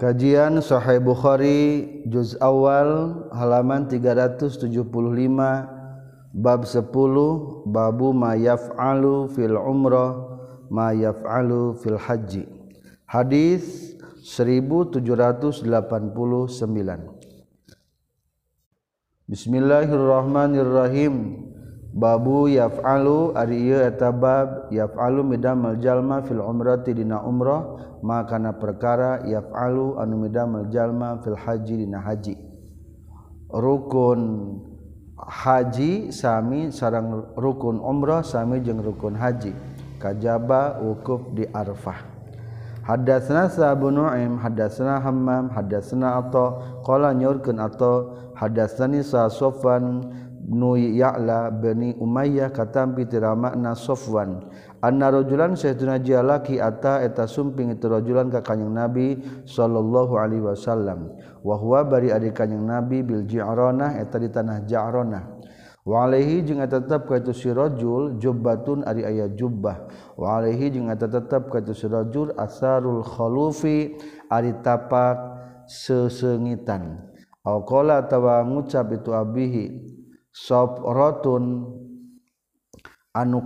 Kajian Sahih Bukhari juz awal halaman 375 bab 10 babu ma yaf'alu fil umrah ma yaf'alu fil haji. Hadis 1789. Bismillahirrahmanirrahim. Babu yaf'alu ari ieu eta bab yaf'alu midamel jalma fil umrati dina umrah maka kana perkara yaf'alu anu midamel jalma fil haji dina haji. Rukun haji sami sarang rukun umrah sami jeung rukun haji. Kajaba wukuf di arfah. Hadatsna Sa'bu Nu'aim, hadatsna Hammam, hadatsna Atha, qala nyurkeun Atha, hadatsani Sa'sufan nu ya'la bani Umayyah katampi tira makna Sofwan. Anna rajulan sayyiduna jalaki ata eta sumping itu rajulan ka kanjing Nabi sallallahu alaihi wasallam. Wa huwa bari adi kanjing Nabi bil ji'ranah eta di tanah ja'ranah wa alaihi jeung eta tetep ka itu si rajul jubbatun ari aya jubbah. Wa alaihi jeung eta tetep ka itu si rajul asarul khalufi ari tapak sesengitan. Auqala tawa ngucap itu abihi soprotun anu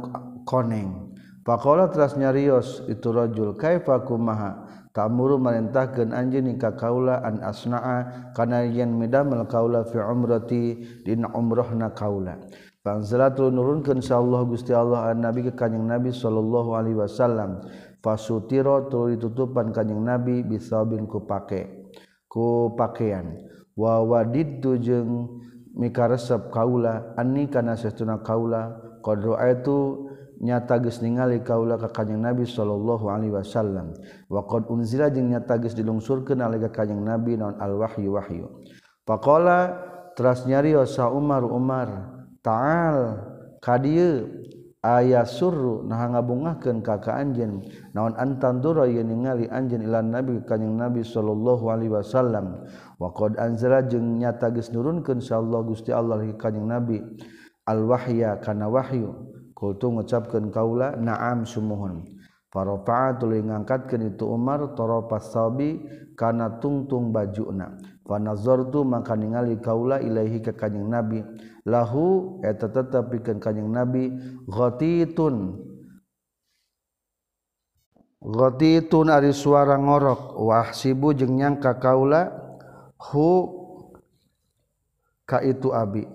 koneng pakola teras nyarios itu rajul kaifa kumaha tamuru merintahkeun anjeun ka kaula an asnaa kana yen midamel kaula fi umrati dina umrahna kaula Panzalatul nurunkeun sa Allah Gusti Allah an Nabi ka Kanjeng Nabi sallallahu alaihi wasallam. Fasutiro tu ditutupan Kanjeng Nabi bisabin ku pake ku pakaian. Wa wadidtu jeung mikaresep kaula anni kana sesuna kaula. Qad itu nyata geus ningali kaula ka kanjing Nabi sallallahu alaihi wasallam. Wa qad unzila jeung nyata geus dilungsurkeun ali ka kanjing Nabi naon al wahyu wahyu. Faqala teras nyarios sa Umar Umar ta'al ka dieu. aya surru nah ngabungahkeun ka ka anjeun. Naon antandura yeun ningali anjeun ilan nabi kanjing nabi sallallahu alaihi wasallam. Wa qad anzala jeung nyata geus nurunkeun insyaallah Gusti Allah ka kanjing nabi. Al wahya kana wahyu. Kultu ngucapkeun kaula na'am sumuhun. Farafa'atul ngangkatkeun itu Umar tarapas sabi kana tungtung bajuna. panazortu maka ningali kaula ilaihi ka kanjing nabi. Lahu eta tetep pikeun kanjing nabi ghatitun. Ghatitun ari suara ngorok. Wah sibu jeung nyangka kaula hu ka itu abi.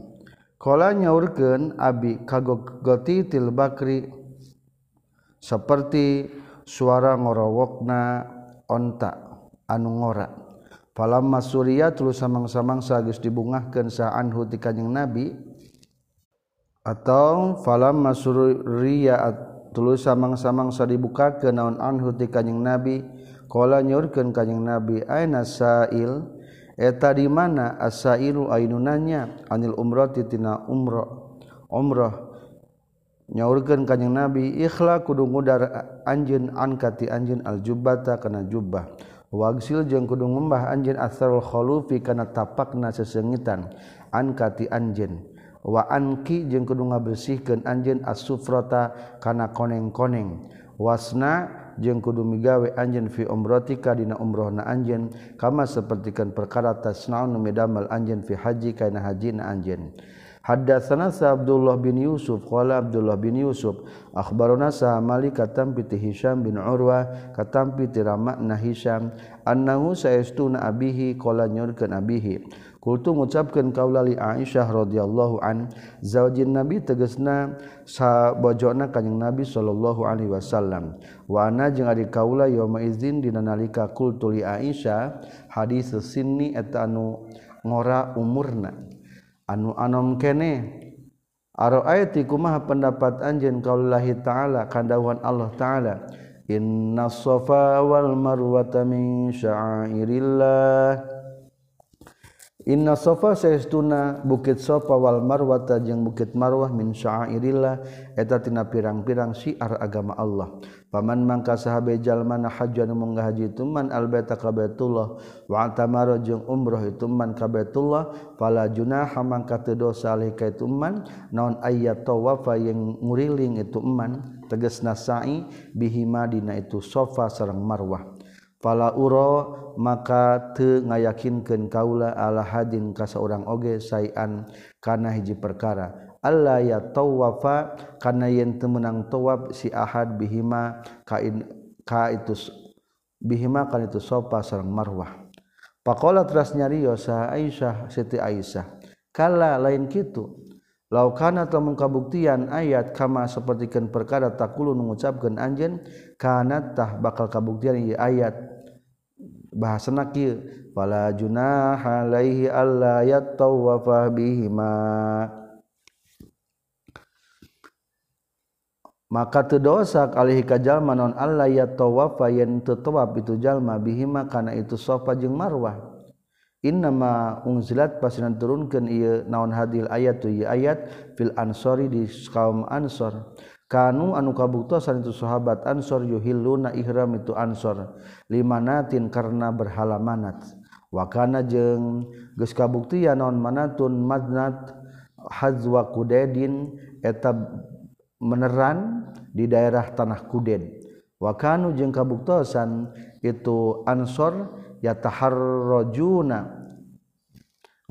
Kala nyaurkeun abi kagok bakri. Seperti suara ngorowokna onta anu ngorak falamma Surya tulu samang-samang sagus dibungahkan saanhu ti kanjeng Nabi. Atau falamma surya tulu samang-samang sa dibukakeun naon anhu ti kanjeng Nabi. Qala nyurkeun kanjeng Nabi aina sa'il? Eta di mana as-sa'ilu ainunanya? Anil umrati tina umrah. Umrah. Nyaurkeun kanjeng Nabi ikhla kudu ngudar anjeun ankati anjeun al-jubbata kana jubbah. wagsil jeung kudu ngembah anjeun asarul khulufi kana tapakna sesengitan. Ankati anjeun. Wa anki jeung kudu ngabersihkeun anjeun as-sufrata kana koneng-koneng. Wasna jeung kudu migawe anjeun fi umratika dina umrohna anjeun. Kama sapertikeun perkara tasnaun medamal midamel anjeun fi haji kana hajina anjeun. Hadatsana sa Abdullah bin Yusuf qala Abdullah bin Yusuf akhbarana sa Malik katam piti Hisham bin Urwa katam piti Ramakna Hisham annahu saestuna abihi qala nyorkeun abihi. Kultu ngucapkeun kaula li Aisyah radhiyallahu an. Zaujin nabi tegasna sabojona kanjing nabi sallallahu alaihi wasallam. Wa ana jeung ari kaula yauma izin dina nalika kultu li Aisyah hadis sinni eta anu ngora umurna. anu anom kene. Aroaiti kumaha pendapat anjeun qaulullahi ta'ala kandauhan Allah ta'ala. Inna safa wal marwata min sya'airillah. Inna safa saestuna bukit safa wal marwata jeung bukit marwah min sya'airillah. Eta tina pirang-pirang syiar agama Allah. Paman mangka sahabjal mana hajjan baita ka baitullah. Wa watamaro jeung umroh ka Baitullah. Fala junaha mangka dosa alih ka itu man. Naon ayat tawafa yang nguriling itu man. Tegasna sa'i bihima dina itu sofa sareng marwah. Pala uro maka te ngayakinkan kaula ala hadin ka seorang oge sayan kana hiji perkara. Allah ya tawafa kana yen teu meunang tawaf si ahad bihima ka, in, ka itu bihima kan itu sopa sareng marwah. Pakola teras nyarios sa Aisyah Siti Aisyah. Kala lain kitu laukana telah kabuktian ayat kama sepertikan perkara takulu mengucapkan anjen kana tah bakal kabuktian ayat. Bahasa nakil fala junaha alaihi alla yatawafa bihima maka dosa kali jalma non Allah ya towafa yen tawaf itu jalma bihima kana itu safa jeung marwah. Innama ungzilat pasinan turunkeun ieu naon hadil ayat tu ieu ayat fil ansori di kaum ansor. Kanu anu kabuktosan itu sahabat ansor yuhilluna ihram itu ansor. Limanatin karena berhala manat. Wa kana jeung geus kabuktian naon manatun madnat hazwa kudedin eta meneran di daerah tanah kuded wakanu jeng kabuktosan itu Ansor yataharrajuna.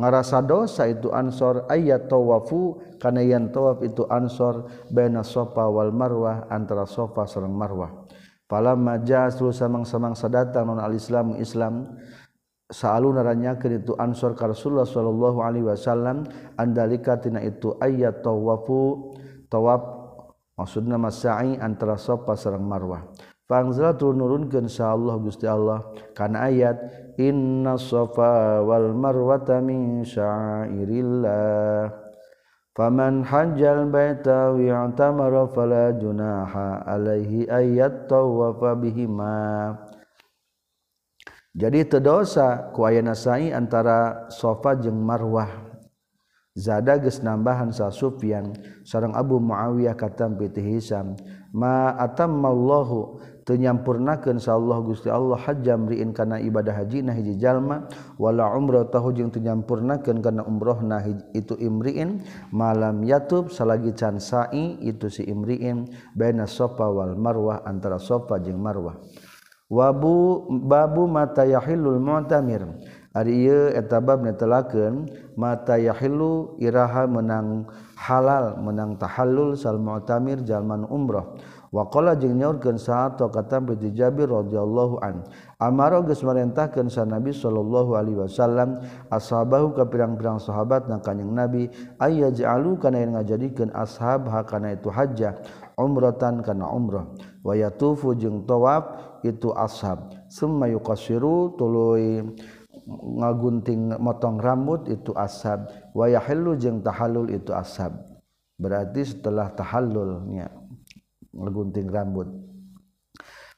Ngarasa dosa itu ansor ayat tawafu kana yan tawaf itu ansor baina sofa wal marwah antara sofa sareng marwah. Falamma jasu samang-samang sadatang non al-islam islam saalu naranyakeun itu ansor ka Rasulullah sallallahu alaihi wasallam andalika tina itu ayat tawafu tawaf maksudna masai antara sofa sareng marwah. Fangzala turun nurunkeun insyaallah Gusti Allah kana ayat inna safa wal marwata min syairillah faman hajjal baita wa i'tamara fala junaha alaihi ayat tawafa bihima jadi tedosa ku aya nasai antara safa jeung marwah. zada geus nambahan sa Sufyan sareng Abu Muawiyah katam piti Hisam ma atammallahu teu nyampurnakeun sa Allah Gusti Allah hajjam riin kana ibadah hajina hiji jalma wala umratahu jeung teu nyampurnakeun kana umrahna itu imriin malam yatub salagi can sa'i itu si imriin baina Safa wal Marwah antara Safa jeung Marwah. Wabu babu mata yahillul mu'tamir Ari ieu eta bab netelakeun mata yahilu iraha menang halal menang tahallul sal mu'tamir jalman umrah. Wa qala jeung nyaurkeun saato kata bi Jabir radhiyallahu an. Amara geus marentahkeun sa Nabi sallallahu alaihi wasallam ashabahu ka pirang-pirang sahabat na kanjing Nabi ayya ja'alu kana yang ngajadikeun ashab ha kana itu hajjah umratan kana umrah wa yatufu jeung tawaf itu ashab summa yuqasiru tuluy ngagunting motong rambut itu ashab wayah helu jeng tahalul itu ashab berarti setelah tahallulnya ngagunting rambut.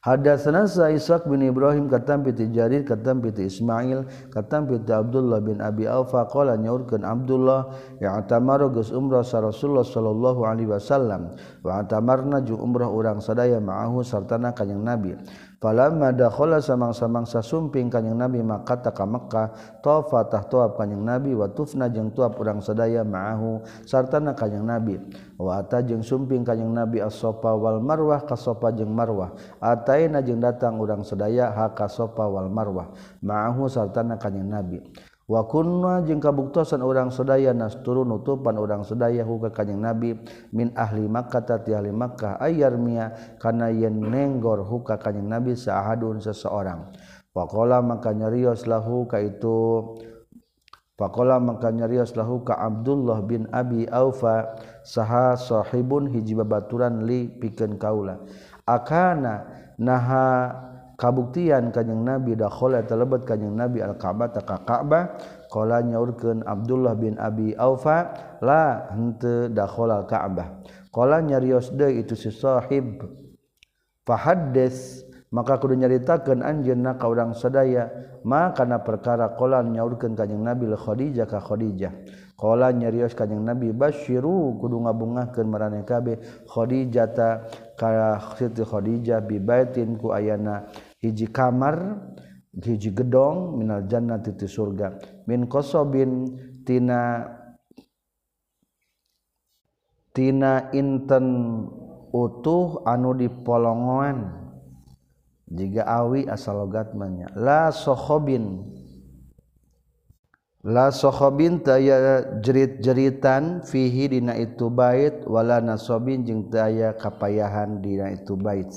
Hadatsana Sa'isaq bin Ibrahim katam piti Jarir katam piti Ismail katam piti Abdullah bin Abi Alfa qala nyaurkeun Abdullah ya atamaru geus umrah sa Rasulullah sallallahu alaihi wasallam wa atamarna ju umrah urang sadaya ma'ahu sartana kanjing Nabi. Falamma dakhala samang-samangsa sumping kanjing Nabi maka taka Mekkah tofa tah kanjing Nabi wa tufna jeung tuap urang sadaya ma'ahu sartana kanjing Nabi. Wa ata jeung sumping kanjing Nabi as-safa wal marwah ka safa jeung marwah. Ataina jeung datang urang sadaya ha ka safa wal marwah. Ma'ahu sartana kanjing Nabi. wakun jeung kabuktosan orang sedaya nas turun nutupan orang sedaya huka kanjing nabi min ahli makkah ti ahli makkah ayar mia kana yen nenggor huka kanjing nabi sahadun seseorang. Faqala maka nyarios lahu ka itu. Faqala maka nyarios lahu ka Abdullah bin Abi Aufa saha sahibun hiji babaturan li pikeun kaula. Akana naha kabuktian kanyeng nabi dakhala telebet kanyeng nabi al-ka'bah ta ka ka'bah. Qala nyaurkeun Abdullah bin Abi Aufa la henteu dakhala Ka'bah. Qala nyarios deui itu si sahib. Fahaddes maka kudu nyaritakeun anjeunna ka urang sadaya. Ma kana perkara qala nyaurkeun kanjing nabi al Khadijah ka Khadijah. Kala nyarios kanjing Nabi basyiru kudu ngabungahkeun maraneh kabeh. Khadijata ka Siti Khadijah bi baitin ku ayana hiji kamar hiji gedong minal jannati ti surga min qasabin tina tina inten utuh anu dipolongoan. Jika awi asal logatmanya la sohobin la sohobin taya jerit-jeritan fihi dina itu bait wala nasobin jeung taya kapayahan dina itu bait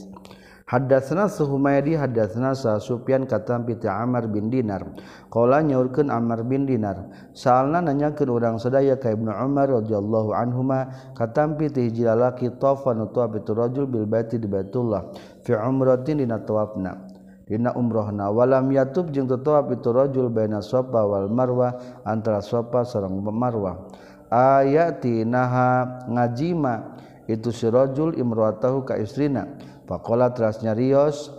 Hadatsna Suhumaydi hadatsna sa Sufyan katam piti Amr bin Dinar. Qala nyaurkeun Amr bin Dinar. saalna nanyakeun urang sadaya ka Ibnu Umar radhiyallahu anhuma katam piti hiji lalaki tawaf nu tawaf itu rajul bil baiti di Baitullah fi umratin dina tawafna. dina umrohna walam yatub jeung tetap itu rajul baina safa wal marwa antara safa sareng marwa. Ayati naha ngajima itu si rajul imra'atahu ka istrina. Faqala terasnya rios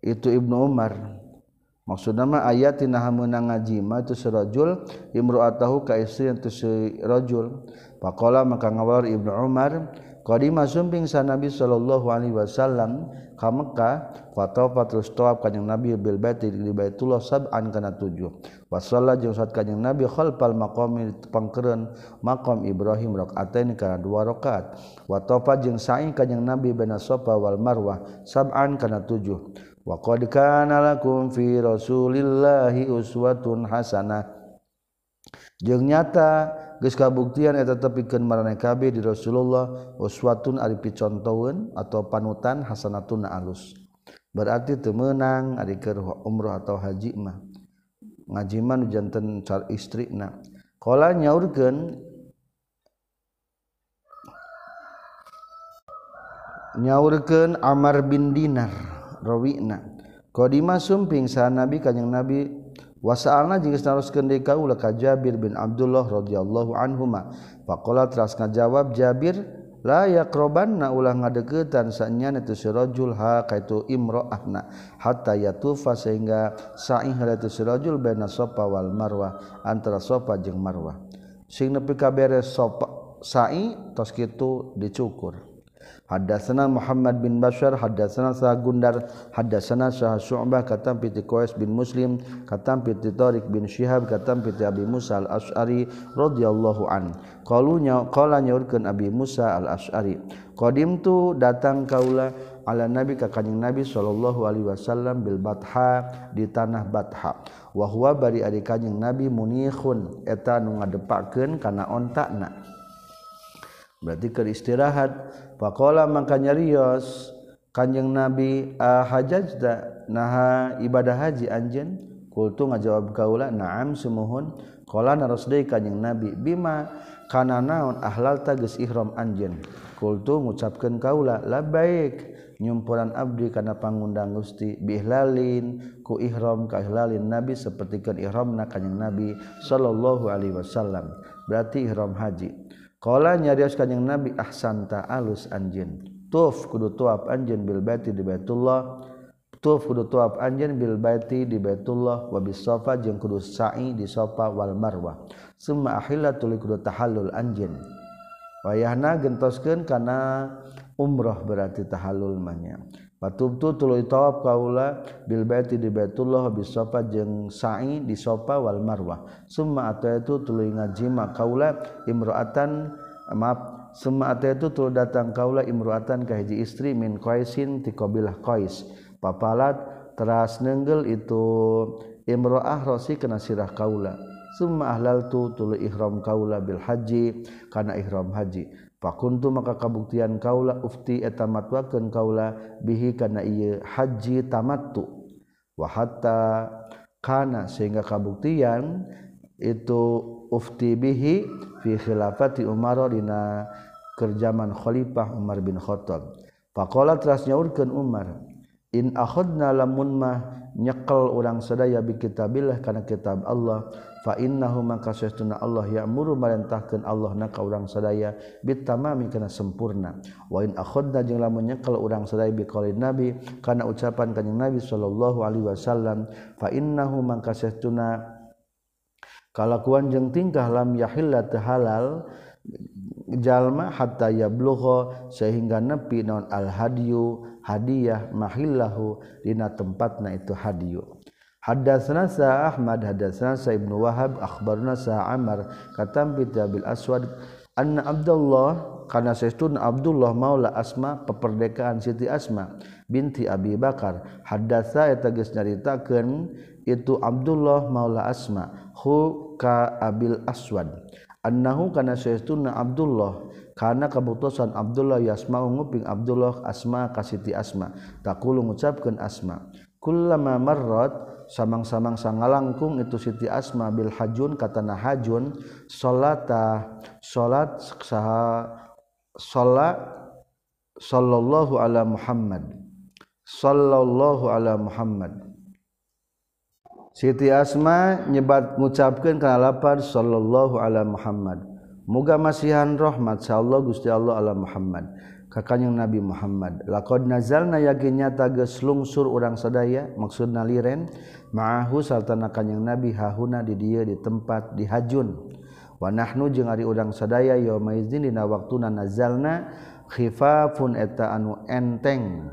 itu Ibnu Umar. Maksud nama ayat naha meunang ngajima itu si rajul imra'atahu ka istrina itu si rajul. Faqala maka ngawar Ibnu Umar Qadima sumping sa Nabi sallallahu alaihi wasallam ka Mekkah fatawa terus tawaf kanjing Nabi bil baiti di Baitullah sab'an kana tujuh. Wa shalla jeung salat kanjing Nabi khalfal maqami pangkeureun maqam Ibrahim rakaatain kana dua rakaat. Wa tawafa jeung sa'i kanjing Nabi baina Safa wal Marwah sab'an kana tujuh. Wa qad kana lakum fi rasulillahi uswatun hasanah jeung nyata geus kabuktian eta tepikeun maraneh kabeh di Rasulullah uswatun ari picontoeun atau panutan hasanatun alus. Berarti teu meunang ari keur umrah atau haji mah. Ngaji mah nu janten car istrina qala nyaurkeun nyaurkeun Amar bin Dinar rawina Kodima sumping sa Nabi kanyang Nabi wasalna jeung naruskeun deui kaula ka Jabir bin Abdullah radhiyallahu anhuma. Faqala teras ngajawab Jabir la yaqrabanna ulah ngadeuketan sanya itu sirajul ha kaitu imraahna hatta yatufa sehingga sa'ih itu sirajul baina safa wal marwah. Antara safa jeung marwah. Sing nepi ka beres sa'i tos kitu dicukur. Hadatsana Muhammad bin Bashar hadatsana Sah Gundar hadatsana Sah Syu'bah katam piti Qais bin Muslim katam piti Tariq bin Syihab katam piti Abi Musa al-Asy'ari radhiyallahu an. Qalunya qala nyaurkeun Abi Musa al-Asy'ari qadim tu datang kaula ala nabi ka kanjing nabi sallallahu alaihi wasallam bil batha di tanah batha. Wa huwa bari ari kanjing nabi munihun eta nu ngadepakeun kana ontakna. Berarti keur istirahat Pakola makanya nyarios Kanjeng Nabi ah, ahajajda naha ibadah haji anjen kultu ngajawab kaula naam sumuhun. Qala narasdeui kanjeng Nabi. Bima kana naon ahlal tagis ihram anjen kultu ngucapkeun kaula labaik nyumpuran abdi kana pangundang Gusti bihlalin ku ihram ka ihlalin Nabi sapertikeun ihramna kanjeng Nabi sallallahu alaihi wasallam. Berarti ihram haji. Kala nyarios kanjing Nabi ahsanta alus anjin. Tuf kudu tuap anjin bil baiti di Baitullah. Tuf kudu tuap anjin bil baiti di Baitullah wa bis Safa jeung kudu sa'i di Safa wal Marwa. Summa ahilla tuli kudu tahallul anjin. Wayahna gentoskeun kana umrah berarti tahallul mahnya. patubtu tuluy tawaf kaula bil baiti di Baitullah bis sofa jeung sa'i di sofa wal marwah. Summa ataitu tuluy ngajima kaula imra'atan maaf summa ataitu tuluy datang kaula imra'atan ka hiji istri min qaisin ti qabilah qais. Papalat teras nenggel itu imra'ah rosi kana sirah kaula. Summa ahlaltu tuluy ihram kaula bil haji kana ihram haji. fakuntu maka kabuktian kaula ufti eta matwakeun kaula bihi kana ieu haji tamattu. Wa hatta kana sehingga kabuktian itu ufti bihi fi khilafati Umar dina kerjaman khalifah Umar bin Khattab. Faqala teras nyaurkeun Umar in akhadna lamun mah nyekel urang sedaya bikitabillah kana kitab Allah. Fa innahu maka sesuna Allah ya'muru marintahkeun Allah na ka urang sadaya bitamami kana sempurna. Wa in akhadna jeung lamun nyekel urang sadaya biqaulin nabi kana ucapan kanjing nabi sallallahu alaihi wasallam fa innahu maka sesuna kalakuan jeung tingkah lam yahilla halal jalma hatta yablugha sehingga nepi non al hadiyu hadiah mahillahu dina tempatna itu hadiyu Hadatsana sa Ahmad hadatsana sa Ibnu Wahab akhbarna sa Amr katam bi Abil Aswad anna Abdullah kana saestun Abdullah maula Asma peperdekaan Siti Asma binti Abi Bakar. Hadatsa eta geus nyaritakeun itu Abdullah maula Asma hu ka Abil Aswad. Annahu kana saestun Abdullah karena keputusan Abdullah yasma nguping Abdullah asma kasiti asma. Takulu ngucapkeun asma. Kullama marrat samang-samang sangalangkung itu Siti Asma bil hajun katana hajun salata salat saha salat sallallahu ala Muhammad. Sallallahu ala Muhammad. Siti Asma nyebat ngucapkeun kana lapar sallallahu ala Muhammad muga masihan rahmat Allah Gusti Allah ala Muhammad. Kakanyang Nabi Muhammad laqad nazalna yakinnya tages lungsur urang sadaya maksudna liren ma'ahu sartana kanyang Nabi hahuna di dieu di tempat di hajun. Wa nahnu jeung ari urang sadaya yaumaizin dina waktuna nazalna khifafun eta anu enteng.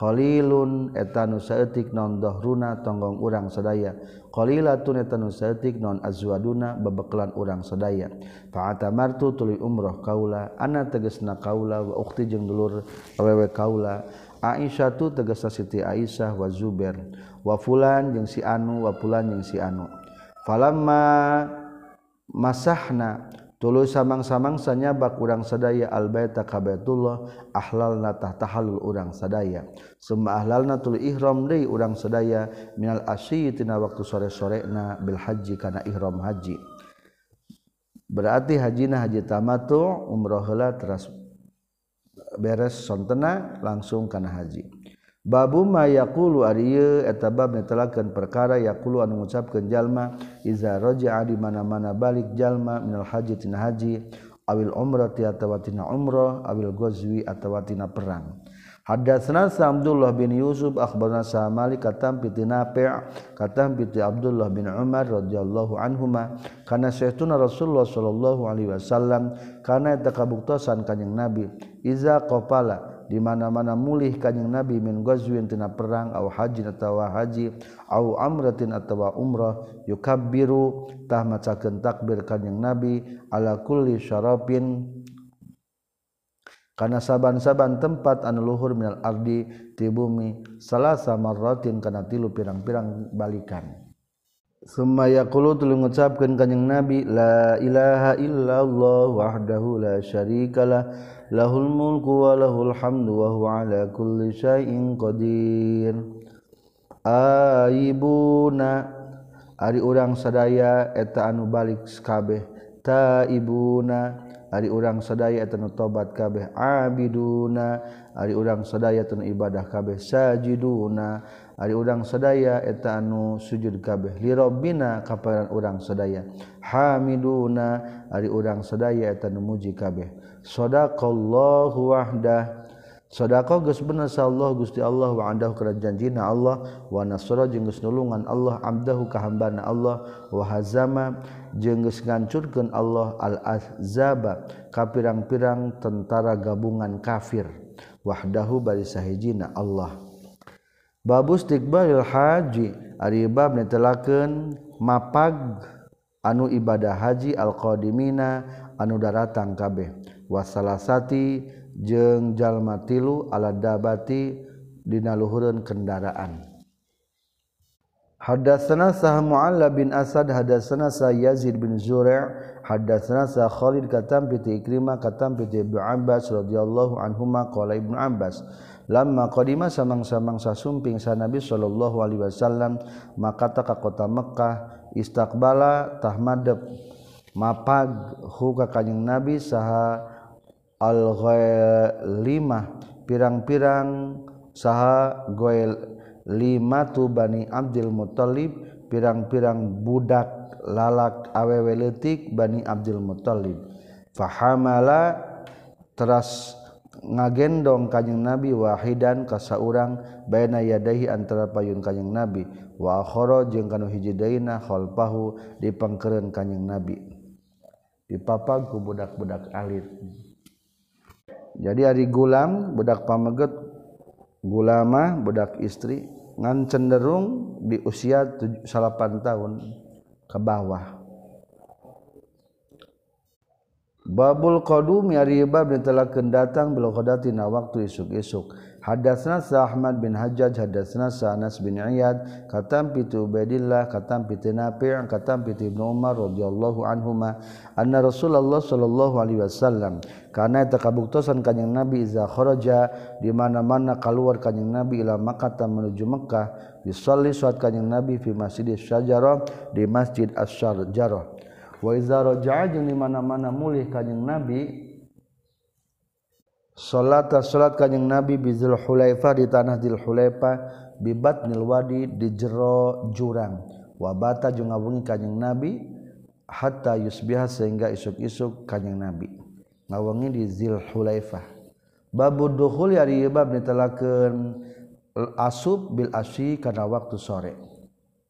Qalilun eta nu saeutik non dahruna tonggong urang sadaya. qalilatun qalilatuntik non azwaduna bebekelan urang sadaya. Fa atamartu tuli umroh kaula. Ana tegasna kaula wa ukhti jeung dulur awewe kaula. Aisyah tu tegesa Siti Aisyah wa Zubair. Wa fulan jeung si anu wa fulan jeung si anu. Falamma masahna tulu samang-samangsanya bak urang sadaya albaita ka Baitullah ahlalna tah tahallul urang sadaya. Summa ahlalna tul ihram deui urang sadaya minal asyi tina waktu sore-sorena bil haji kana ihram haji. Berarti hajina haji tamatu umrah heula teras beres sontena langsung kana haji. babu mayakulu ariye etabab netelakan perkara yakulu anu mengucapkan jalma iza roja di mana-mana balik jalma minal haji tina haji awil umrah ti atawatina umrah awil gozwi atawatina perang. Hadatsna Abdullah bin Yusuf akhbarna Sa Malik katam piti Nafi' katam piti Abdullah bin Umar radhiyallahu anhuma kana sayyiduna Rasulullah sallallahu alaihi wasallam kana takabuktasan kanjing Nabi iza qafala di mana-mana mulih kanjing nabi min gozwin tina perang au haji atawa haji au amratin atawa umrah yukabbiru tah macakeun takbir kanjing nabi ala kulli syarafin kana saban-saban tempat anu luhur minal ardi ti bumi salasa marratin kana tilu pirang-pirang balikan. Summa yaqulu tulu ngucapkeun kanjing Nabi La ilaha illallah wahdahu la syarikalah Lahul mulku wa lahul hamdu wa huwa ala kulli syai'in qadir. Aibuna Ari urang sadaya eta anu balik kabeh. Taibuna Ari urang sadaya eta anu tobat kabeh. Abiduna Ari urang sadaya anu ibadah kabeh. Sajiduna Ari urang sadaya eta anu sujud kabeh. Li rabbina kaparan urang sadaya. Hamiduna ari urang sadaya eta nu muji kabeh. Sadaqallahu wahdah Sodako geus bener Allah Gusti Allah wa andahu kana janjina Allah wa nasara jeung geus nulungan Allah abdahu ka hambana Allah wa hazama jeung geus ngancurkeun Allah al azaba ka pirang-pirang tentara gabungan kafir. Wahdahu bari sahijina Allah. babustiqbalil Haji. Aribab netelaken mapag anu ibadah haji alqadimina anu daratang kabeh. Wasalasati jeung jalma tilu aladabati dina luhureun kendaraan. Hadatsana sah Mu'alla bin Asad hadatsana sa Yazid bin Zura' hadatsana sa Khalid katam piti Ikrimah katam piti Ibnu Abbas radhiyallahu anhuma qala Ibnu Abbas lamma qadima samang-samang sasumping sa Nabi sallallahu alaihi wasallam maka ta ka kota Mekkah istaqbala tahmadab mapag hu ka kanjing Nabi saha al-ghalimah pirang-pirang saha goel lima tu bani Abdul Muthalib pirang-pirang budak lalak awewe letik bani Abdul Muthalib fahamala teras ngagendong kanyeng nabi wahidan kasaurang baina yadahi antara payun kanyeng nabi wa akhara jeung kanu hiji daina khalfahu dipangkeureun kanyeng nabi. Dipapag ku budak-budak alit. Jadi ari gulam budak pameget gulama budak istri ngan cenderung di usia 8 tahun ke bawah. Babul Qdum yaribab ditelaken datang belkodatina waktu isuk-isuk. Hadasna sa Ahmad bin Hajjaj hadasna sa Anas bin Iyad katam pitu Ubaidillah katam pitu Nafi' katam pitu Ibnu Umar radhiyallahu anhuma anna Rasulullah sallallahu alaihi wasallam kana eta kabuktosan kanjing Nabi iza kharaja di mana-mana keluar kanjing Nabi ila Makkah menuju Mekkah bisalli salat kanjing Nabi fi Masjid Syajarah di Masjid Asy-Syajarah waizarojajun di mana-mana mulih kanyang nabi salat salat kanyeng nabi bizul hulaifah di tanah dil hulaifah bibat nilwadi di jero jurang. Wabata jeung ngawungi kanyeng nabi hatta yusbiha sehingga isuk-isuk kanyeng nabi. Ngawangi di zil hulaifah. Babu dukhul ya bab nitelakeun asub bil asyi kana waktu sore.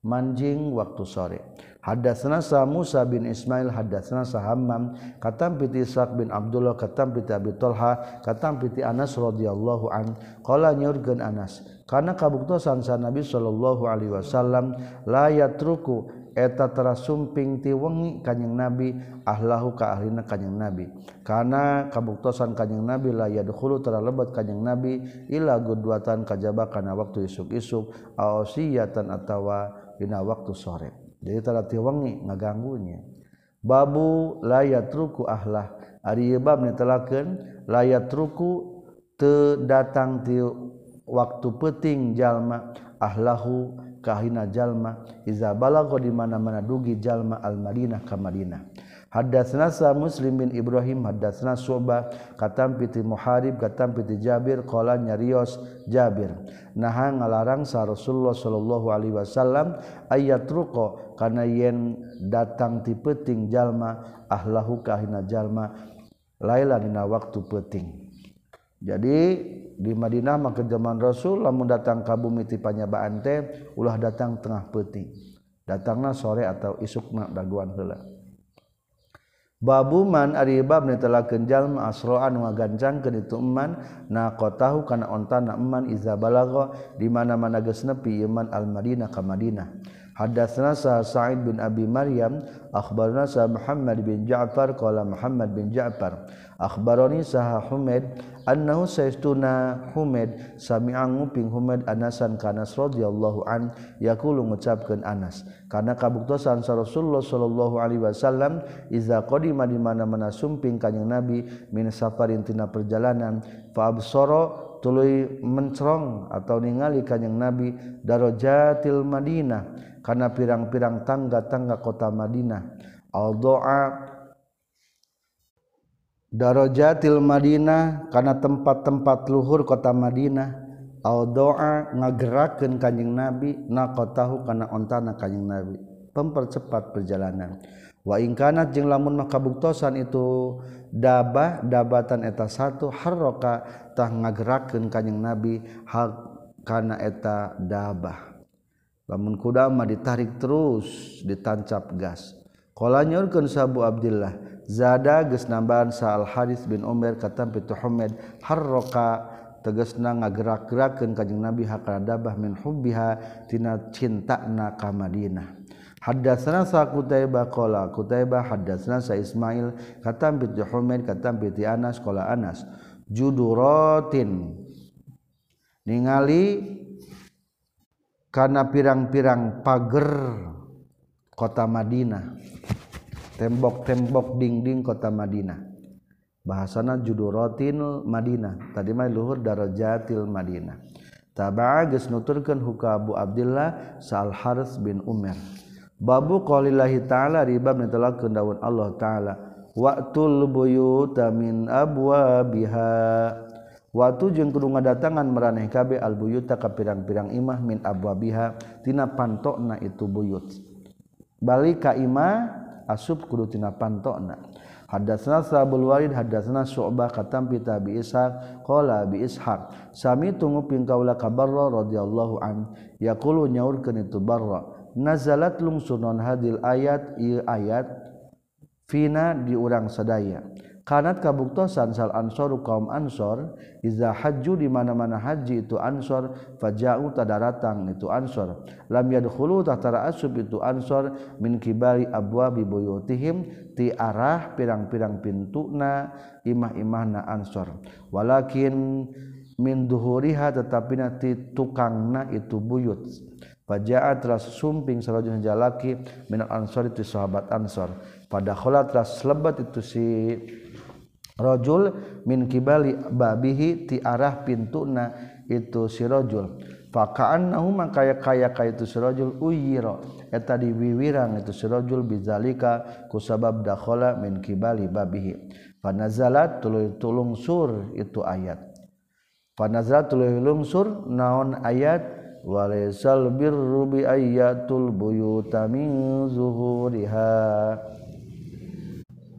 Manjing waktu sore. Hadatsana sa Musa bin Ismail hadatsana sa Hammam katam piti Ishaq bin Abdullah katam piti Abi Talha katam piti Anas radhiyallahu an. Qala nyurgen Anas kana kabuktosan sa Nabi sallallahu alaihi wasallam la yatruku eta terasumping ti wengi kanjing Nabi ahlahu ka ahlina kanjing Nabi. Kana kabuktosan kanjing Nabi la yadkhulu teralebet kanjing Nabi ila gudwatan kajaba kana waktu isuk-isuk ausiyatan atawa dina waktu sore. jadi tara tiwangi ngaganggunya. Babu layat ruku ahlah. Ari bab netelakeun layat ruku teu datang ti waktu peting jalma ahlahu kahina jalma. Iza balagha di mana-mana dugi jalma al Madinah ka Madinah. Hadatsna sa Muslim bin Ibrahim hadatsna Su'bah katam piti Muharib katam piti Jabir qala nyarios Jabir. Naha ngalarang sa Rasulullah sallallahu alaihi wasallam ayat ruqa kana yen datang ti peuting jalma ahlahu kahina jalma laila dina waktu peuting jadi di Madinah maka zaman Rasul lamun datang ka bumi ti panyabaan teh ulah datang tengah peuting datangna sore atau isukna daguan heula babuman Aribab telakenjal asroan waganjang ke ituman na tahu karena ontan naman Iza balago dimana-mana gesnepi Iman Almadinah Kamadinah Hadatsna Sa'id bin Abi Maryam, akhbarna sa Muhammad bin Ja'far qala Muhammad bin Ja'far, akhbaroni sa Humaid annahu saistuna Humaid sami'a nguping Humaid Anasan kanas radhiyallahu an yaqulu ngucapkeun Anas, kana kabuktosan sa Rasulullah sallallahu alaihi wasallam iza qadima di mana-mana sumping kanjing Nabi min safarin tina perjalanan fa absara tuluy mencerong atau ningali kanjing Nabi darajatil Madinah. karena pirang-pirang tangga-tangga kota Madinah. Aldoa darajatil Madinah karena tempat-tempat luhur kota Madinah. Aldoa ngagerakan kanjeng Nabi nakotahu karena ontana kanjeng Nabi. Mempercepat perjalanan. Wa ingkanat jeung lamun mah kabuktosan itu dabah dabatan eta satu harroka tah ngagerakeun kanjing nabi hak kana eta dabah. lamun kudama ditarik terus ditancap gas. Qala nyurkeun sabu abdillah zada geus nambahan sa al haris bin umar katam pitu humed harroka tegasna ngagerak-gerakeun kanjing nabi hakadabah min hubbiha tina cintana ka madinah. Hadatsana sa Qutaibah qala Qutaibah hadatsana sa Ismail katam bi Humaid katam bi Anas qala Anas juduratin ningali karena pirang-pirang pagar kota Madinah. Tembok-tembok dinding kota Madinah. Bahasana judurotin Madinah. Tadi mah luhur darajatil Madinah. Taba'a geus nuturkeun huka Abu Abdullah Sa'al Harits bin Umar. Babu qaulillahi ta'ala riba mentelak daun Allah ta'ala waqtul buyuta min abwabiha. Watu jeung kudu ngadatangan meraneh kabe albuyuta ka pirang-pirang imah min abwabiha tina pantokna itu buyut. Balik ka imah asub kudu tina pantokna. Hadatsna Sabul Walid hadatsna Syu'bah katam bi Tabi Ishaq qala bi Ishaq sami tungu ping kaula ka Barra radhiyallahu an yaqulu nyaurkeun itu Barra nazalat lungsunon hadil ayat ieu ayat fina di urang sadaya. Kanat kabuktosan sal ansoru kaum ansor. Iza haju di mana-mana haji itu ansor. Faja'u tadaratang itu ansor. Lam yadkhulu tahtara asub itu ansor. Min kibali abwabi buyutihim ti arah pirang-pirang pintuna imah-imahna ansor. Walakin minduhuriha tetapi nanti tukang na itu buyut. Fajaat teras sumping sarajul jalaki minal ansor itu sahabat ansor. Pada kholat lebat itu si rajul min kibali babihi ti arah pintuna itu sirajul fakaannahu maka kaya kaya ka itu sirajul uyira. Eta diwiwirang itu sirajul bizalika kusabab dakhala min kibali babihi. Fanazalat tuluy tulung sur itu ayat. Fanazalat tuluy tulung sur naon ayat? Walaisal birru bi ayatul buyuta min zuhuriha.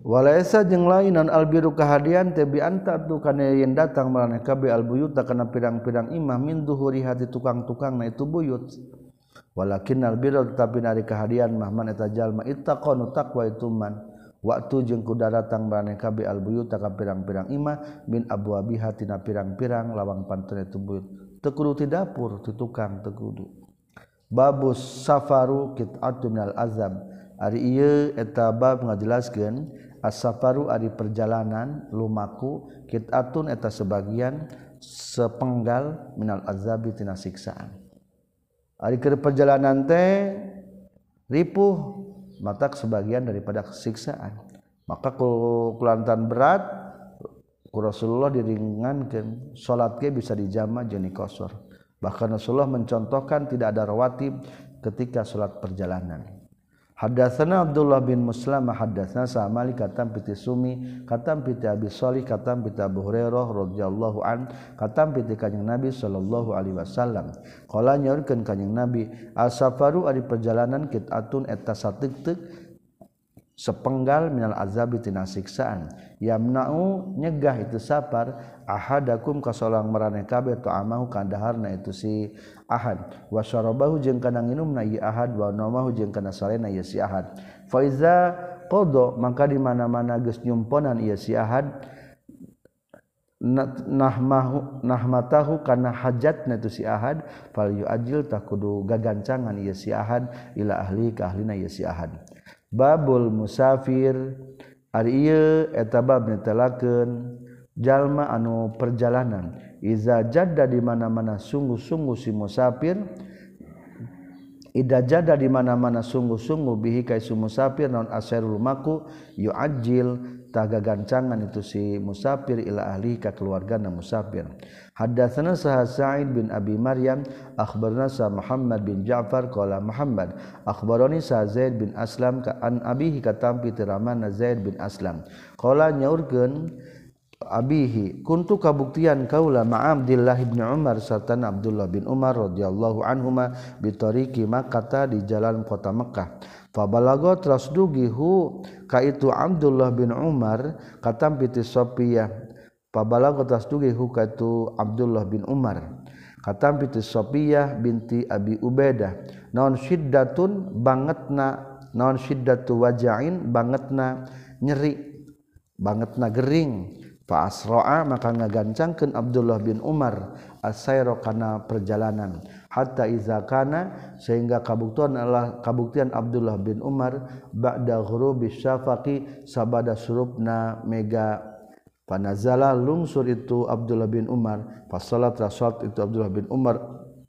walaisa jeung lainan albiru kahadian tebi anta tu kana yen datang marane kabe albuyuta kana pirang-pirang imah min duhuri hati tukang-tukang na itu buyut. Walakin albiru tetapi nari kahadian mah man eta jalma ittaqanu taqwa itu man. Waktu jeung kuda datang marane kabe albuyuta ka pirang-pirang imah min abwabiha tina pirang-pirang lawang pantun itu buyut. Tekudu ti dapur ti tukang tekudu babus safaru kit'atun minal azab ari ieu eta bab ngajelaskeun as-safaru ari perjalanan lumaku qit'atun eta sebagian sepenggal minal azabi tina siksaan. Ari keur perjalanan teh ripuh mata sebagian daripada siksaan. Maka kulantan berat Rasulullah diringankan salat ke bisa dijama jeni kosor. Bahkan Rasulullah mencontohkan tidak ada rawatib ketika salat perjalanan Hadatsana Abdullah bin Muslim hadatsana Sa'mali katam piti Sumi katam piti Abi Shalih katam piti Abu Hurairah radhiyallahu an katam piti Kanjeng Nabi sallallahu alaihi wasallam. Qala nyaurkeun Kanjeng Nabi asafaru ari perjalanan kit'atun eta sateuk sepenggal minal azabi tina siksaan. Yamna'u nyegah itu sapar ahadakum kasolang marane kabeh tu amahu kandaharna itu si ahad. Wa syarabahu jeung kana nginumna ieu ahad wa namahu jeung kana salena ieu si ahad. Fa iza qada maka di mana-mana geus nyumponan ieu si ahad nahmahu nahmatahu kana hajatna itu si ahad fal yuajil takudu gagancangan ieu si ahad ila ahli ka ahlina ieu si ahad babul musafir. Ari etababtelaken jalma anu perjalanan. Iza jada di mana-mana sungguh-sungguh si musafir Ida jada di mana-mana sungguh-sungguh bihi kaisu musafir non asyrul maku yu'ajjil taga gancangan itu si musafir ila ahli ka keluargana musafir. Haddatsana sah sa'id bin abi maryam akhbarna sa muhammad bin ja'far qala muhammad akhbarani sa zaid bin aslam ka an abihi katam bi tiramana zaid bin aslam. Qala nyaurkeun abihi kuntu kabuktian kaula ma Abdullah bin Umar serta Abdullah bin Umar radhiyallahu anhuma bi tariqi Makkah di jalan kota Mekah Fabalago teras dugihu ka itu Abdullah bin Umar katam piti Sofiyah. Fabalago teras dugihu ka itu Abdullah bin Umar katam piti Sofiyah binti Abi Ubaidah. Naon syiddatun bangetna naon syiddatu wajain bangetna nyeri bangetna gering. Fa asra'a maka ngagancangkeun Abdullah bin Umar asairo kana perjalanan. hatta izakana sehingga kabuktian adalah kabuktian Abdullah bin Umar ba'da ghurubi syafaqi sabada surupna mega panazala. Lungsur itu Abdullah bin Umar pas salat rasul itu Abdullah bin Umar.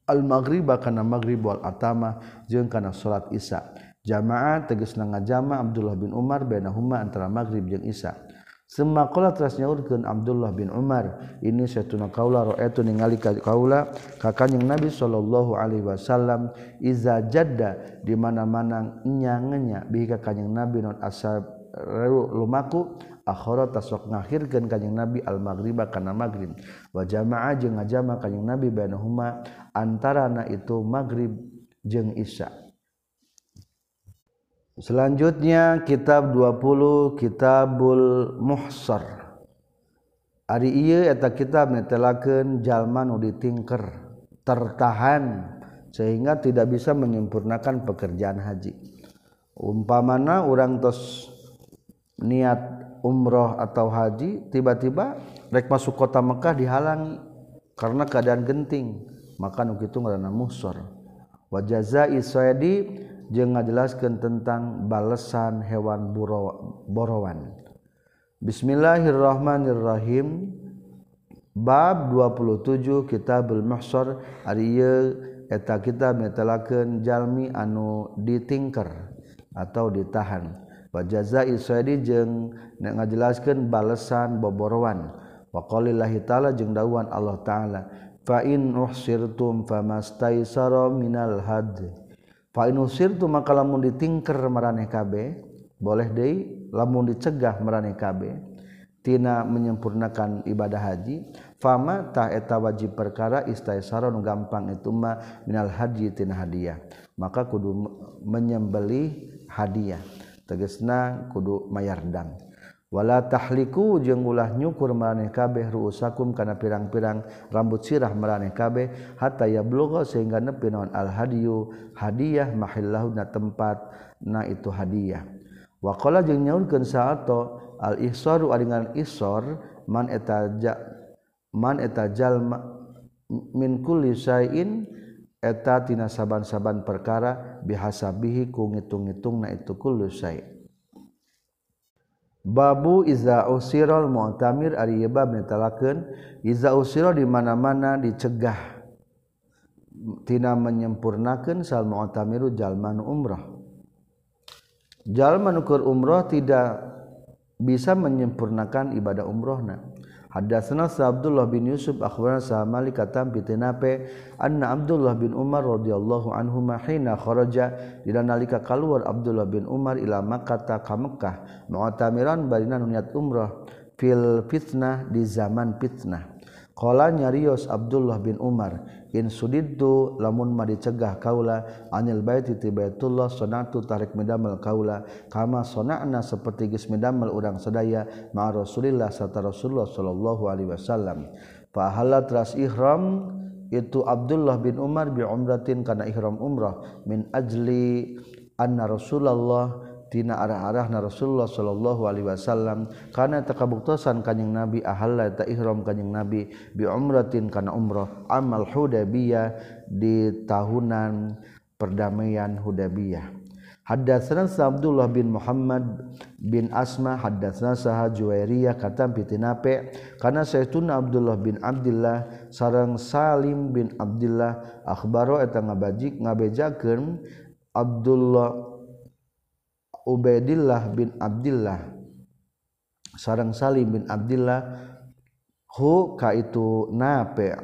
Al maghriba kana maghrib wal atama jeung kana salat isya. Jamaah tegas nanga jama Abdullah bin Umar bainahuma antara maghrib jeung isya. Semakola teras nyaurkeun Abdullah bin Umar ini satuna kaula ra'aitu ningali kaula ka kanjing Nabi sallallahu alaihi wasallam iza jadda di mana-mana nyangenya bihi ka kanjing Nabi non asab lumaku akhara tasok ngakhirkeun kanjing Nabi al maghriba kana maghrib. Wa jamaa jeung ngajama kanjing Nabi bainahuma antarana itu maghrib jeung isya. Selanjutnya kitab 20 Kitabul Muhsar. Ari ieu eta kitab netelakeun jalma nu ditingker, tertahan sehingga tidak bisa menyempurnakan pekerjaan haji. Umpamana orang tos niat umroh atau haji tiba-tiba rek masuk kota Mekah dihalangi karena keadaan genting maka nu kitu ngaranna muhsar wa jazai sayadi jeung ngajelaskan tentang balesan hewan borowan. Bismillahirrahmanirrahim. Bab 27 Kitabul Mahsar Ari eta kita metelakeun jalmi anu ditingker atau ditahan. Wa jazai saydi jeung ngajelaskeun balesan boborowan. Wa qaulillahi taala jeung dawuhan Allah taala fa in uhsirtum famastaisara minal had. Fainusir tu maka lamun ditingker meraneh kabe boleh deui lamun dicegah meraneh kabe tina menyempurnakan ibadah haji fama tah eta wajib perkara istaisara nu gampang itu mah minal haji tina hadiah. Maka kudu menyembeli hadiah. Tegesna kudu mayardang wala tahliku jeung ulah nyukur maraneh kabeh ruusakum kana pirang-pirang rambut sirah maraneh kabeh hatta yablugha sehingga nepi naon al hadiyu hadiah mahillahu na tempat na itu hadiah. Wa qala jeung nyaulkeun saato al-ihsaru dengan isor man eta man eta jalma min kulli syai'in eta tina saban-saban perkara bihasabihi ku ngitung-ngitungna itu kullu syai' Babu iza usirol mu'tamir ari bab netalakeun iza usiro di mana-mana dicegah tina menyempurnakan sal mu'tamiru jalman umrah. Jalman ukur umrah tidak bisa menyempurnakan ibadah umrohna. Hadatsana Abdullah bin Yusuf akhbarana sa Malik katam bitinape anna Abdullah bin Umar radhiyallahu anhu hina kharaja dina nalika kaluar Abdullah bin Umar ila Makkah ka Mekkah. Mu'tamiran barina niat umrah fil fitnah di zaman fitnah. Kala nyarios Abdullah bin Umar in sudidtu lamun ma dicegah kaula anil baiti ti baitullah sonatu tarik medamel kaula kama sonana seperti geus medamel urang sadaya ma Rasulillah serta Rasulullah sallallahu alaihi wasallam. Fa halal teras ihram itu Abdullah bin Umar bi umratin kana ihram umrah min ajli anna Rasulullah tina arah-arah na Rasulullah Shallallahu Alaihi Wasallam. Karena takabuktasan kanyeng Nabi ahalla ta ihram kanyeng Nabi bi umratin kana umroh amal hudabiyah di tahunan perdamaian hudabiyah Haddatsana Abdullah bin Muhammad bin Asma haddatsana Saha Juwairiyah katam pitinape kana Sayyiduna Abdullah bin Abdullah sareng Salim bin Abdullah akhbaro eta ngabajik ngabejakeun Abdullah Ubaidillah bin Abdullah sarang Salim bin Abdullah hu ka itu nape?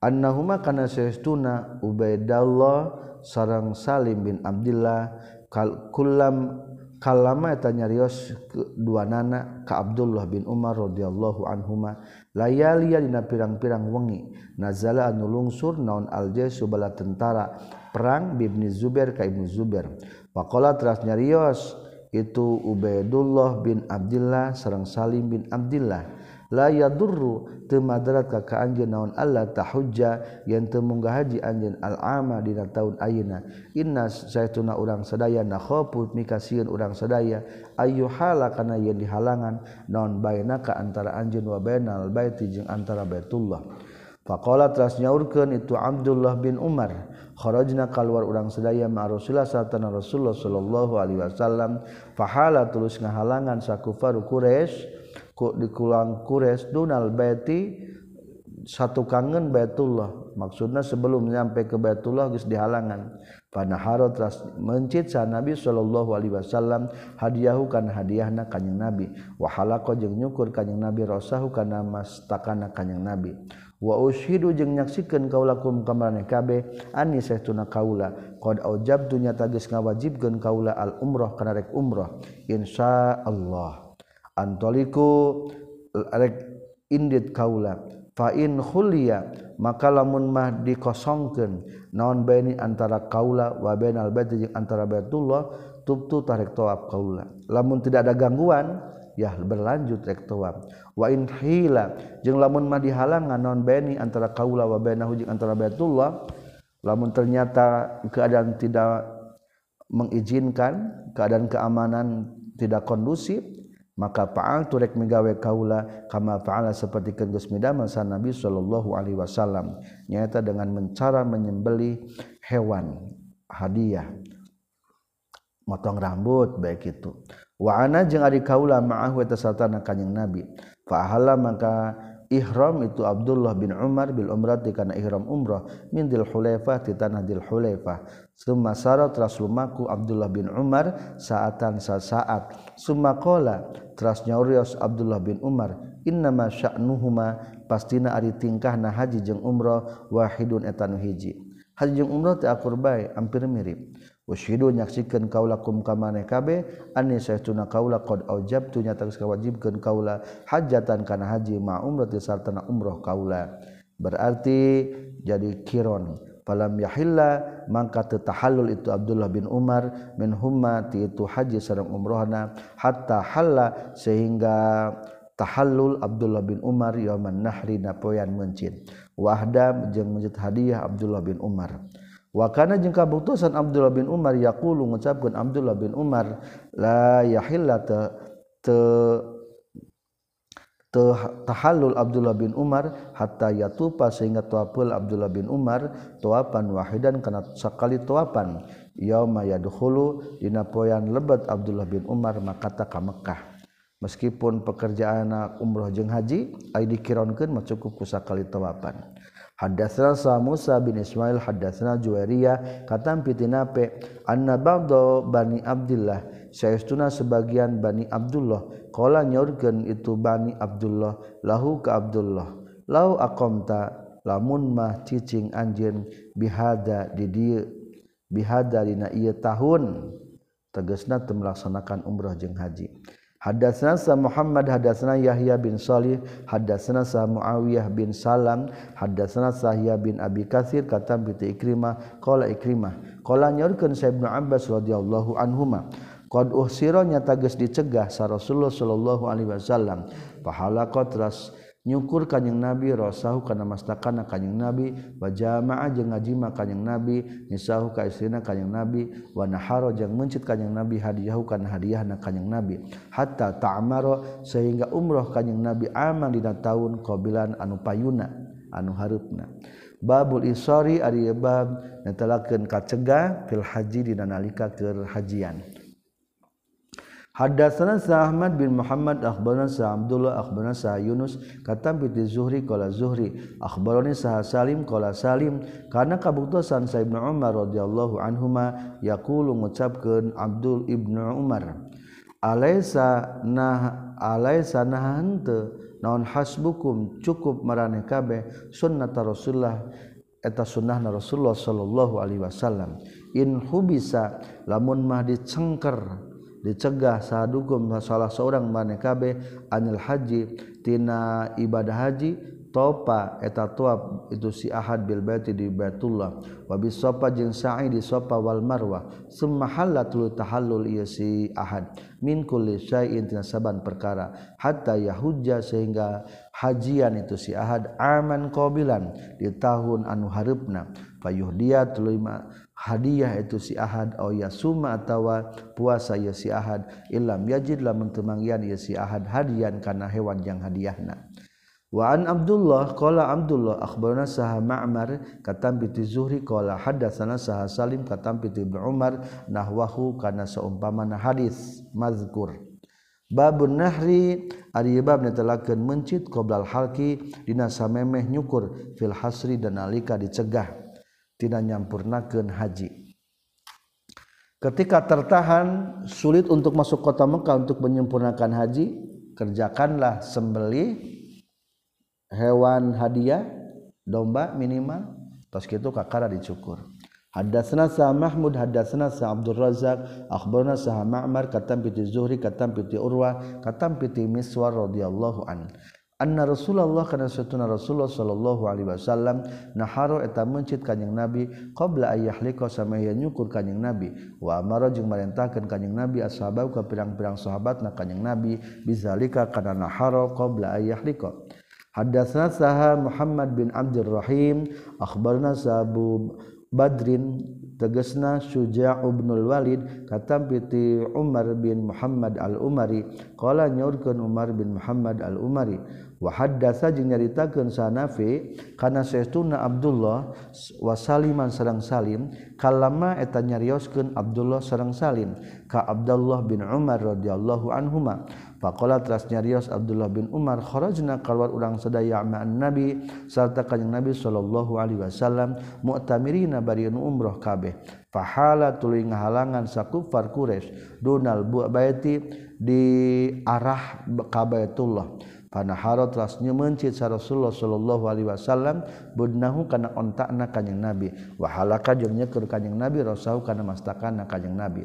Annahuma kana saestuna Ubaidallah sarang Salim bin Abdullah kal kullam kalama eta nyarios dua nana ka Abdullah bin Umar radhiyallahu anhuma. Layalia dina pirang-pirang wengi. Nazala anu lungsur naon aljesu bala tentara perang bibni Zubair ka Ibnu Zubair. Pakola teras nyarios itu Ubaidullah bin Abdullah sareng Salim bin Abdullah la yadurru teu madarat ka ka anjeun naon Allah tahujja yen teu munggah haji anjeun al-ama dina taun ayeuna. Inna saytuna urang sadaya nakhafu mikasieun urang sadaya. Ayyuhala kana yen dihalangan naon bainaka antara anjeun wa bainal baiti jeung antara Baitullah. Faqala teras nyaurkeun itu Abdullah bin Umar, kharajna keluar urang sedaya ma Rasulullah satana Rasulullah sallallahu alaihi wasallam, fahala tulus ngahalangan sakufaru Quraisy ku dikulang Quraisy dunal baiti satu kangen Baitullah. Maksudnya sebelum nyampe ke Baitullah geus dihalangan. Panaharo teras mencit sa Nabi sallallahu alaihi wasallam hadiahu kan hadiahna kanjing Nabi. Wa halaqo jeung nyukur kanjing Nabi rasahu kana mastakana kanjing Nabi. wa ushidu jeung nyaksikeun kaula kum ka kabeh ani sahtuna kaula. Qad aujabtu tagis ngawajibkeun kaula al umrah kana rek umrah. Insyaallah. Antoliku rek indit kaula. Fa in khuliya maka lamun mah dikosongkeun. Naon baini antara kaula wa bainal bait jeung antara baitullah tubtu tarik tawaf kaula. Lamun tidak ada gangguan ya berlanjut rek tawaf wa in hila jeung lamun mah dihalangan non bani antara kaula wa bainahu jeung antara Baitullah lamun ternyata keadaan tidak mengizinkan keadaan keamanan tidak kondusif maka fa'al turek migawe kaula kama fa'ala seperti kegus midamel sa Nabi sallallahu alaihi wasallam nyata dengan mencara menyembeli hewan hadiah. Motong rambut baik itu waana jeung ari kaula ma'ahu eta satana kanjing nabi. Fahala maka ihram itu Abdullah bin Umar bil umrati kana ihram umrah min dil hulaifah di tanah dil hulaifah summa sarat raslumaku Abdullah bin Umar saatan saat. Summa qala tras nyaurios Abdullah bin Umar innama sya'nuhuma pastina ari tingkahna haji jeung umrah wahidun etanu hiji. Haji jeung umrah teh akur bae hampir mirip. Ushidu nyaksikan kaula kum kamane kabe ani saytuna kaula qad aujabtu nyata kawajibkeun kaula hajatan kana haji ma umrah sartana umroh kaula. Berarti jadi kiron. Falam yahilla mangka teu tahallul itu Abdullah bin Umar min humma ti itu haji sareng umrohna hatta halla sehingga tahallul Abdullah bin Umar yauman nahri napoyan mencin. Wahda jeung masjid hadiah Abdullah bin Umar wakana jeung kabuktusan Abdullah bin Umar yaqulu ngucapkeun Abdullah bin Umar la yahilla te, te tahallul Abdullah bin Umar hatta yatupa sehingga tuapul Abdullah bin Umar tuapan wahidan kana sekali tuapan. Yauma yadkhulu dina poyan lebat Abdullah bin Umar makata ka Mekkah meskipun pekerjaan umroh jeung haji ai dikironkeun mah cukup ku sakali tuapan. Hadatsna sa Musa bin Ismail hadatsna Juwairiyah katam pitinape anna ba'da Bani Abdullah. Saestuna sebagian Bani Abdullah. Qala nyorgen itu Bani Abdullah lahu ka Abdullah. Lau aqamta lamun mah cicing anjeun bihada di dieu bihada dina ieu tahun. Tegasna teu melaksanakan umrah jeung haji. Hadatsana Muhammad hadatsana Yahya bin Shalih hadatsana Muawiyah bin Salam hadatsana Sahya bin Abi Katsir katam bi Ikrimah qala Ikrimah qala nyorkeun Sa Ibnu Abbas radhiyallahu anhuma qad uhsira nyata geus dicegah sa Rasulullah sallallahu alaihi wasallam pahala qatras nyukur kanyeng nabi rasahu kana mastakana kanyeng nabi wa jamaa jeung ngajima kanyeng nabi nisahu ka istrina kanyeng nabi wa naharo jeung mencit kanyeng nabi hadiyahu kana hadiahna kanyeng nabi. Hatta ta'maro sehingga umroh kanyeng nabi aman dina taun qabilan anu payuna anu hareupna babul isari ari bab netelakeun kacegah fil haji dina nalika keur hajian. Hadatsana Ahmad bin Muhammad akhbarana Sa Abdullah akhbarana Sa Yunus kata bi Zuhri qala Zuhri akhbarani Sa Salim qala Salim. Karena kabuktosan Sa Ibnu Umar radhiyallahu anhuma yaqulu ngucapkeun Abdul Ibnu Umar alaisa nah alaisa nah henteu naon hasbukum? Cukup maraneh kabeh sunnatar Rasulullah eta sunnahna Rasulullah sallallahu alaihi wasallam. In hubisa lamun mah dicengker dicegah sadukum salah seorang manekabe anil haji tina ibadah haji topa eta tuap itu si ahad bil baiti di baitullah. Wa bis sopa jeung sa'i di sopa wal marwah. Summa halatul tahallul ieu si ahad. Min kulli syai'in tina saban perkara. Hatta yahujja sehingga hajian itu si ahad aman qabilan di tahun anu hareupna fayuhdiyat tulima hadiah itu si ahad. Au yasuma atawa puasa ya si ahad. Illam yajid lamun teu manggian ya si ahad hadian kana hewan yang hadiahna. Wa an Abdullah qala Abdullah akhbarana saha Ma'mar katam bi Zuhri qala hadatsana saha Salim katam bi Ibnu Umar nahwahu kana saumpamana hadis mazkur. Babun nahri ari bab netelakeun mencit qoblal halki dina samemeh nyukur fil hasri dan alika dicegah tidak nyampurnakan haji. Ketika tertahan sulit untuk masuk kota Mekah untuk menyempurnakan haji, kerjakanlah sembelih hewan hadiah domba minimal tos kitu kakara dicukur. Hadatsna sa Mahmud hadatsna sa Abdul Razak akhbarna sa Ma'mar katam piti Zuhri katam piti Urwah katam piti Miswar radhiyallahu an. anna Rasulullah kana satuna Rasulullah sallallahu alaihi wasallam naharo eta mencit kanjing Nabi qabla ayyahlika samaya nyukur kanjing Nabi. Wa amara jeung marintahkeun kanjing Nabi ashabau ka pirang-pirang sahabatna kanjing Nabi bizalika kana naharo qabla ayyahlika Hadatsana saha Muhammad bin Abdul Rahim akhbarna Sabu Badrin tegesna Suja Ibnul Walid katam piti Umar bin Muhammad Al-Umari qala nyaurkeun Umar bin Muhammad Al-Umari wahadasa jeung nyaritakeun sanafi kana saestuna Abdullah wa Saliman sareng Salim kalama eta nyarioskeun Abdullah sareng Salim ka Abdullah bin Umar radhiyallahu anhuma. Faqala tras nyarios Abdullah bin Umar kharajna keluar urang sadaya ma'an nabi sarta kanjing nabi sallallahu alaihi wasallam mu'tamirina bari umroh kabeh. Fahala tuluy ngahalangan sakufar Quraisy donal buat baiti di arah ka Baitullah. panahara telah nyemencit sa Rasulullah sallallahu alaihi wasallam budnahu kana ontakna kanjing Nabi. Wa halaka jeung nyekeur kanjing Nabi rasahu kana mastakanna kanjing Nabi.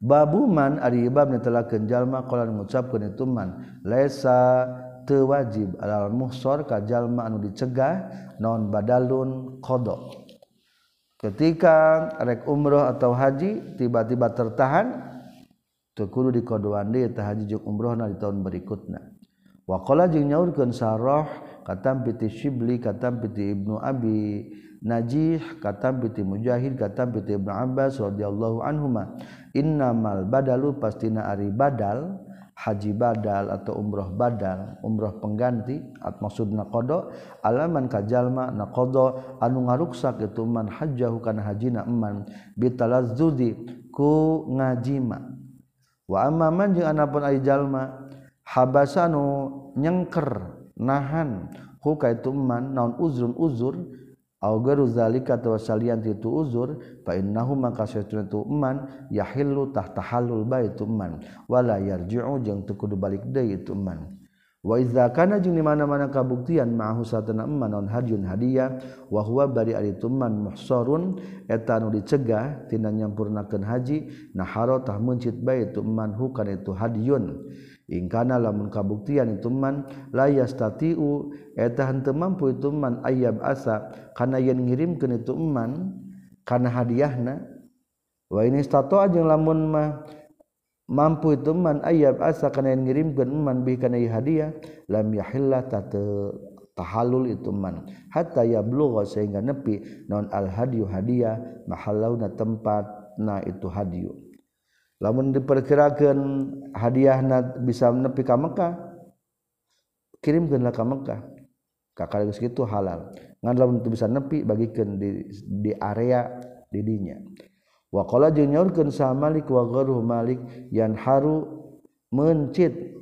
Babuman ari bab netelakeun jalma qala ngucapkeun itu man laisa teu wajib alal muhsor ka jalma anu dicegah non badalun qada. Ketika rek umroh atau haji tiba-tiba tertahan teu kudu dikodoan deui tah haji jeung umrohna di tahun berikutnya wakola jeng nyaurkeun sarah katam piti Syibli katam piti Ibnu Abi Najih katam piti Mujahid katam piti Ibnu Abbas radhiyallahu anhuma. Innamal badalu pastina ari badal haji badal atau umroh badal umroh pengganti at maksud naqada alaman kajalma naqada anu ngaruksak itu man hajjahu kana hajina eman bitalazzudi ku ngajima. Wa amma man jeung anapun ari jalma habasanu nyengker nahan. Huka itu man naon uzrun uzur. Au garu zalika atawa salian itu uzur fa innahu maka satuna tu man yahillu tahta halul baitu man wala yarji'u jeung teu kudu balik deui itu man wa iza kana jeung di mana-mana kabuktian ma'ahu satana man naon hadyun hadiah wa huwa bari ari tumman muhsarun eta nu dicegah tina nyampurnakeun haji naharo tah mencit baitu man hukana itu hadyun ingkana lamun kabuktian itu man la yastati'u eta henteu mampu itu man ayyab asa. Kana yen ngirimkeun itu man kana hadiahna wa in istata'a jeung lamun mah mampu itu man ayyab asa kana yen ngirimkeun man bi kana hadiah lam yahilla tata tahallul itu man. Hatta yablugha sehingga nepi non al hadiyu hadiah mahallau na tempat na itu hadiyu. lamun diperkirakan hadiah bisa menepi ka Mekah kirimkanlah ka Mekah. Kakak segitu halal. Ngan lamun itu bisa nepi bagikan di, di area didinya. Wa qala jeung nyaurkeun sa Malik wa ghairuhu Malik yan haru mencit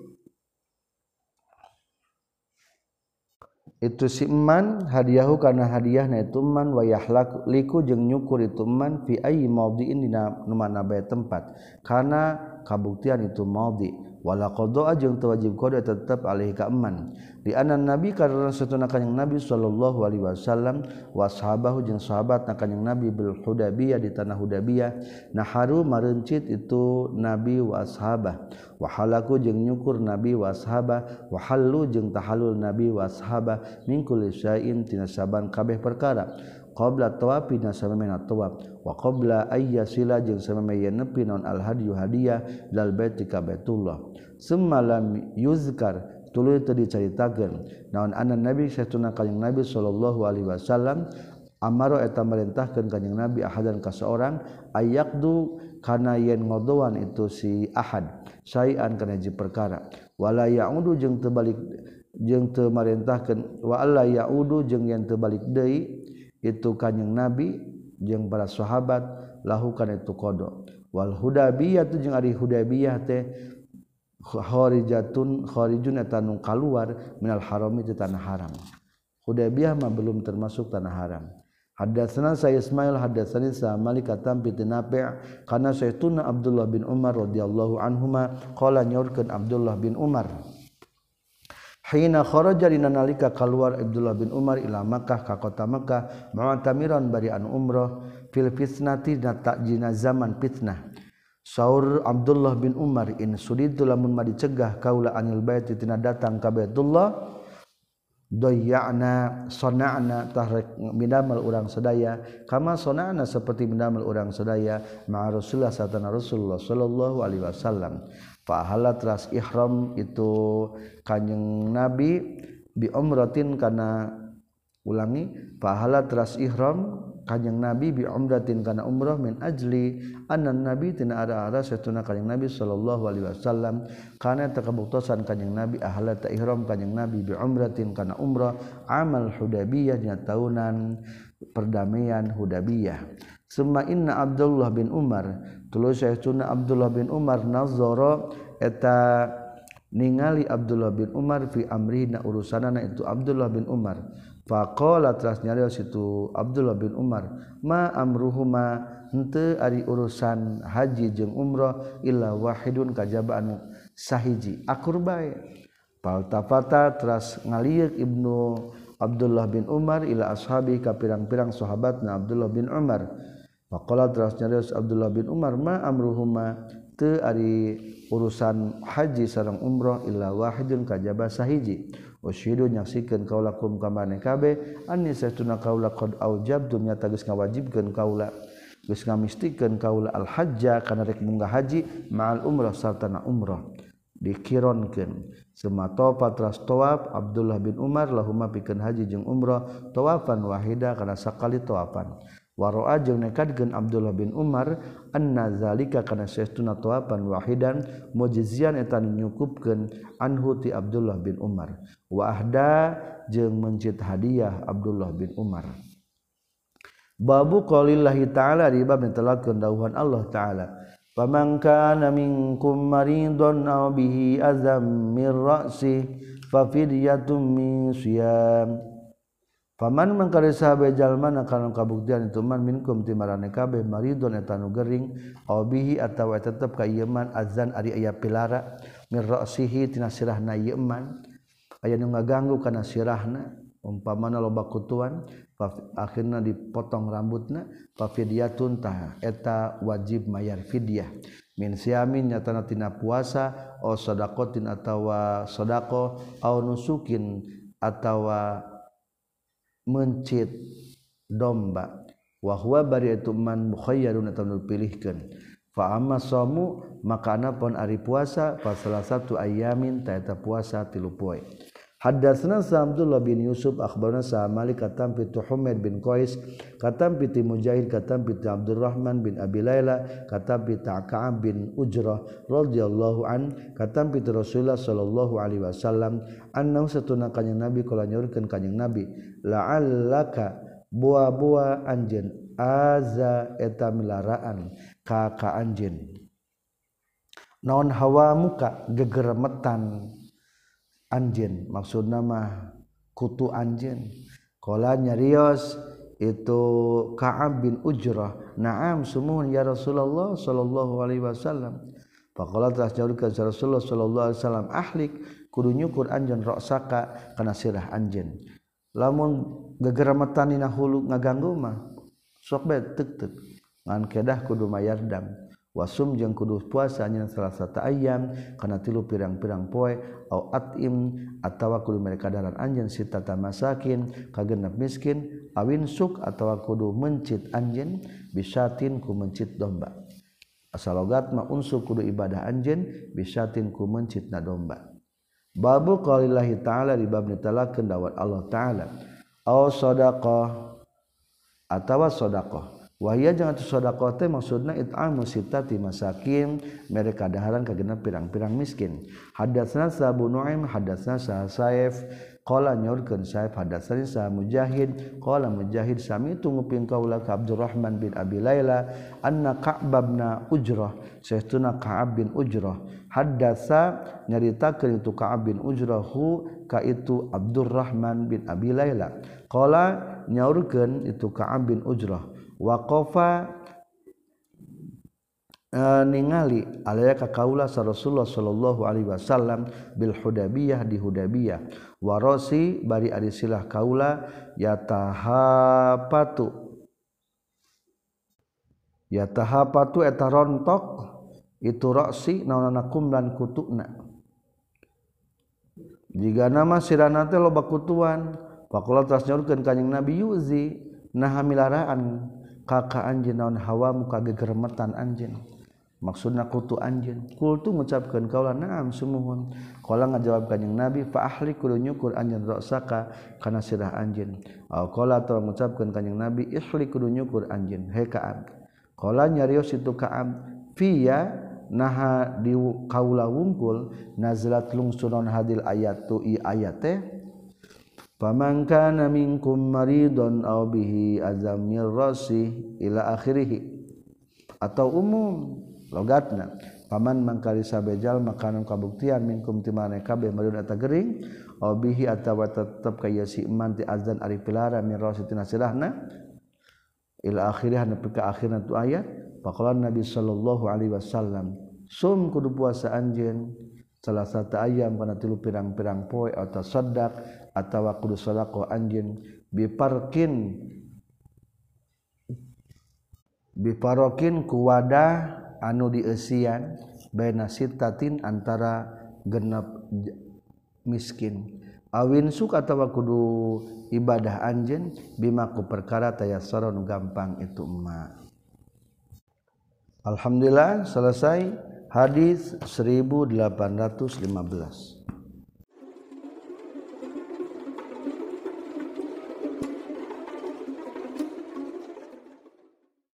itu siman hadiahu karena hadiah na ituman wayah liku jeung nyukur ituman fi ayyi mawdi'in dina nu mana bae tempat. Kana kabuktian itu mawdi. wala qdoa jeung tewajib qada tetap alih keman di anan nabi karena satuna kanjing nabi sallallahu Alaihi Wasallam washabahu jeung sahabat nakan nabi bil hudabiyah di tanah hudabiyah naharu marencit itu nabi washabah wahalaku jeung nyukur nabi washabah wahallu jeung tahalul nabi washabah min kulli syai'in tina saban kabeh perkara. qabla tawafi na samemena tawaf. Wa qabla ayya sila jeung samemaya nepi non al hadiyu hadiah lal baiti ka baitullah. Summa lam yuzkar tuluy teu dicaritakeun. Naon anna nabi satuna kanjing nabi sallallahu alaihi wasallam amaro eta marintahkeun kanjing nabi ahadan ka saorang ayaqdu kana yen ngodoan itu si ahad sayan kana hiji perkara. Wala yaudu jeung tebalik jeung teu marintahkeun wa alla yaudu jeung yen tebalik deui itu kanyeng nabi jeung para sahabat lakukan itu kodok. Wal hudabiyah tu jeung ari hudabiyah teh kharijatun kharijun eta nu kaluar minal harami itu tanah haram. Hudabiyah mah belum termasuk tanah haram. Hadatsana saya Ismail hadatsani sa Malik katam bi Nafi' kana Syekhuna Abdullah bin Umar radhiyallahu anhuma qala nyaurkeun Abdullah bin Umar. Hina kharaja dina nalika kaluar Abdullah bin Umar ila Makkah ka kota Makkah mu'tamiran bari an umrah fil fitnati dina takjina zaman fitnah. Saur Abdullah bin Umar in suditu lamun ma dicegah kaula anil bait tina datang ka Baitullah doyana sonana tahrek minamal urang sedaya kama sonana seperti minamal urang sedaya ma Rasulullah satana Rasulullah sallallahu alaihi wasallam fa teras ihram itu kanjeng Nabi bi umratin kana ulangi fa teras ihram kanyang nabi bi umratin kana umrah min ajli anan nabi tina ada ada satuna kanyang nabi sallallahu alaihi wasallam. Kana takabuktosan kanyang nabi ahla ta ihram kanyang nabi bi umratin kana umrah amal hudaybiyah nya tahunan perdamaian hudaybiyah. Summa inna abdullah bin umar tulu Syekhuna Abdullah bin Umar nazara eta ningali Abdullah bin Umar fi amri na urusanana itu Abdullah bin Umar. Faqala telah nyarios situ Abdullah bin Umar ma amruhuma? Henteu ari urusan haji jeung umrah illa wahidun kajabaan sahiji akur bae. Faltafata teras ngaliuk Ibnu Abdullah bin Umar ila ashabi ka pirang-pirang sahabatna Abdullah bin Umar. Maqala teras nyarios Abdullah bin Umar ma amruhuma teu ari urusan haji sareng umrah illa wahidun kajaba sahiji. Usyidu nyaksikeun kaula kum ka maneh kabeh anni satuna kaula qad aujabtu nya tegas ngawajibkeun kaula geus ngamistikeun kaula al hajja kana rek munggah haji ma'al umrah sarta na umrah dikironkeun sematofa teras tawaf Abdullah bin Umar lahuma pikeun haji jeung umrah tawafan wahida kana sakali tawapan. Waro ajeng nekatkan Abdullah bin Umar annazalika karena seestuna toapan wahidan mujizian etan nyukupkan anhuti Abdullah bin Umar. Wahda jeung mencit hadiah Abdullah bin Umar. Babu qaulillahi ta'ala di bab netelakeun dawuhan Allah taala. Faman kana minkum maridun aw bihi azam min ra'si fa fidyatun min siyam Paman mangkarjalman akan kabuktian ituman minkum timarane kabeh maridon etanu gering obihi atau tetep ka yeman azan ari aya pilara mirrosihi tina sirahna yeman aya nu ngaganggu kana sirahna umpamana loba kutuan akhirna dipotong rambutna fa fidyatun tah eta wajib mayar fidyah. Min siamin nyatana tina puasa o sadaqatin atawa sadaqo au nusukin atawa mencit domba. Wahwa bari itu man mukhayyarun atau dipilihkeun fa amma shamu maka anapun ari puasa fa salah satu ayamin taeta puasa tilu poe Hadatsana Abdullah bin Yusuf akhbarana sa Malik katam pitu Humaid bin Qais katam piti Mujahid katam piti Abdurrahman bin Abi Laila katam piti Ka'ab bin Ujrah radhiyallahu an katam piti Rasulullah sallallahu alaihi wasallam annahu satuna kanjing Nabi kala nyaurkeun kanjing Nabi la'allaka buah-buah anjeun aza eta milaraan ka ka anjeun. Naon hawa muka gegeremetan anjin maksud nama kutu anjin kalau nyarios itu Ka'ab bin Ujrah. Na'am sumuhun ya Rasulullah sallallahu alaihi wasallam. Faqala telah jawabkan Rasulullah sallallahu alaihi wasallam ahlik kudu nyukur anjeun roksaka kana sirah anjeun. Lamun gegerametan dina hulu ngaganggu mah sok bae teuk teuk ngan kedah kudu mayar dam. Wasum jeung kudu puasanya salah satu ayam karena tilu pirang-pirang poe au atim atawa kudu mereka daran anjeun sitata masakin kagenep miskin awin suk atawa kudu mencit anjeun bisatin ku mencit domba. Asal logat ma unsur kudu ibadah anjeun bisatin ku mencit na domba. Babu qaulillahi ta'ala di bab nitalakeun dawat Allah ta'ala. Au sadaqah atawa sadaqah Wahia jangan sodakote maksudna it'amu sitati masakin mereka daharan kagenap pirang-pirang miskin. Hadatsna Sabu Nu'aim hadatsna Sa Saif. Qala nyaurkeun Saif hadatsani Sa Mujahid. Qala Mujahid sami itu nguping kaula ka Abdurrahman bin Abi Laila anna Ka'ab bin Ujrah. Saestuna Ka'ab bin Ujrah. Hadatsa nyaritakeun itu Ka'ab bin Ujrahu ka itu Abdurrahman bin Abi Laila. Qala nyaurkeun itu Ka'ab bin Ujrah. waqafa eh, ningali alaya ka kaula sa Rasulullah sallallahu alaihi wasallam bil Hudabiyah di Hudabiyah warosi bari ari silah kaula yatahapatu. Yatahapatu eta rontok itu roksi naonana kumlan kutukna jika nama sirana teh loba kutuan faqala tasnyaurkeun kanjing Nabi yuzi nah milaraan Kakak anjin naon hawa muka gegermetan anjin. Maksudna kutu anjin. Kultu mengucapkan kaulah naam sumuhun. Kala ngajawabkan yang Nabi, fa ahli kudu nyukur anjin roksaka karena sirah anjin. Au kala atau mengucapkan kanyang Nabi, ihli kudu nyukur anjin. Hei Ka'ab. Kala nyarios itu Ka'ab. Fiya naha di kaula wungkul nazlat lungsunon hadil ayat tu i ayat teh pamangka naingkum maridon abihi azamil Roshi ila akhirihi atau umum logatna. Paman mangkali sabejal makanan kabuktian mingkum ti kabeh marud eta gering abihi atawa tetep kaya si iman ti azan ari pilara min Roshi tina sirahna ila akhirih nepi ka akhirna tu ayat Nabi Shallallahu Alaihi Wasallam sum kudu puasa anj salah satu ayam karena tilu pirang-pirang poi atau atawa kudu sodako anjin biparkin biparokin ku wadah anu diesian baina sitatin antara genep miskin. Awin suka atawa kudu ibadah anjin bimaku perkara taya soron gampang itu ma Alhamdulillah selesai hadis 1815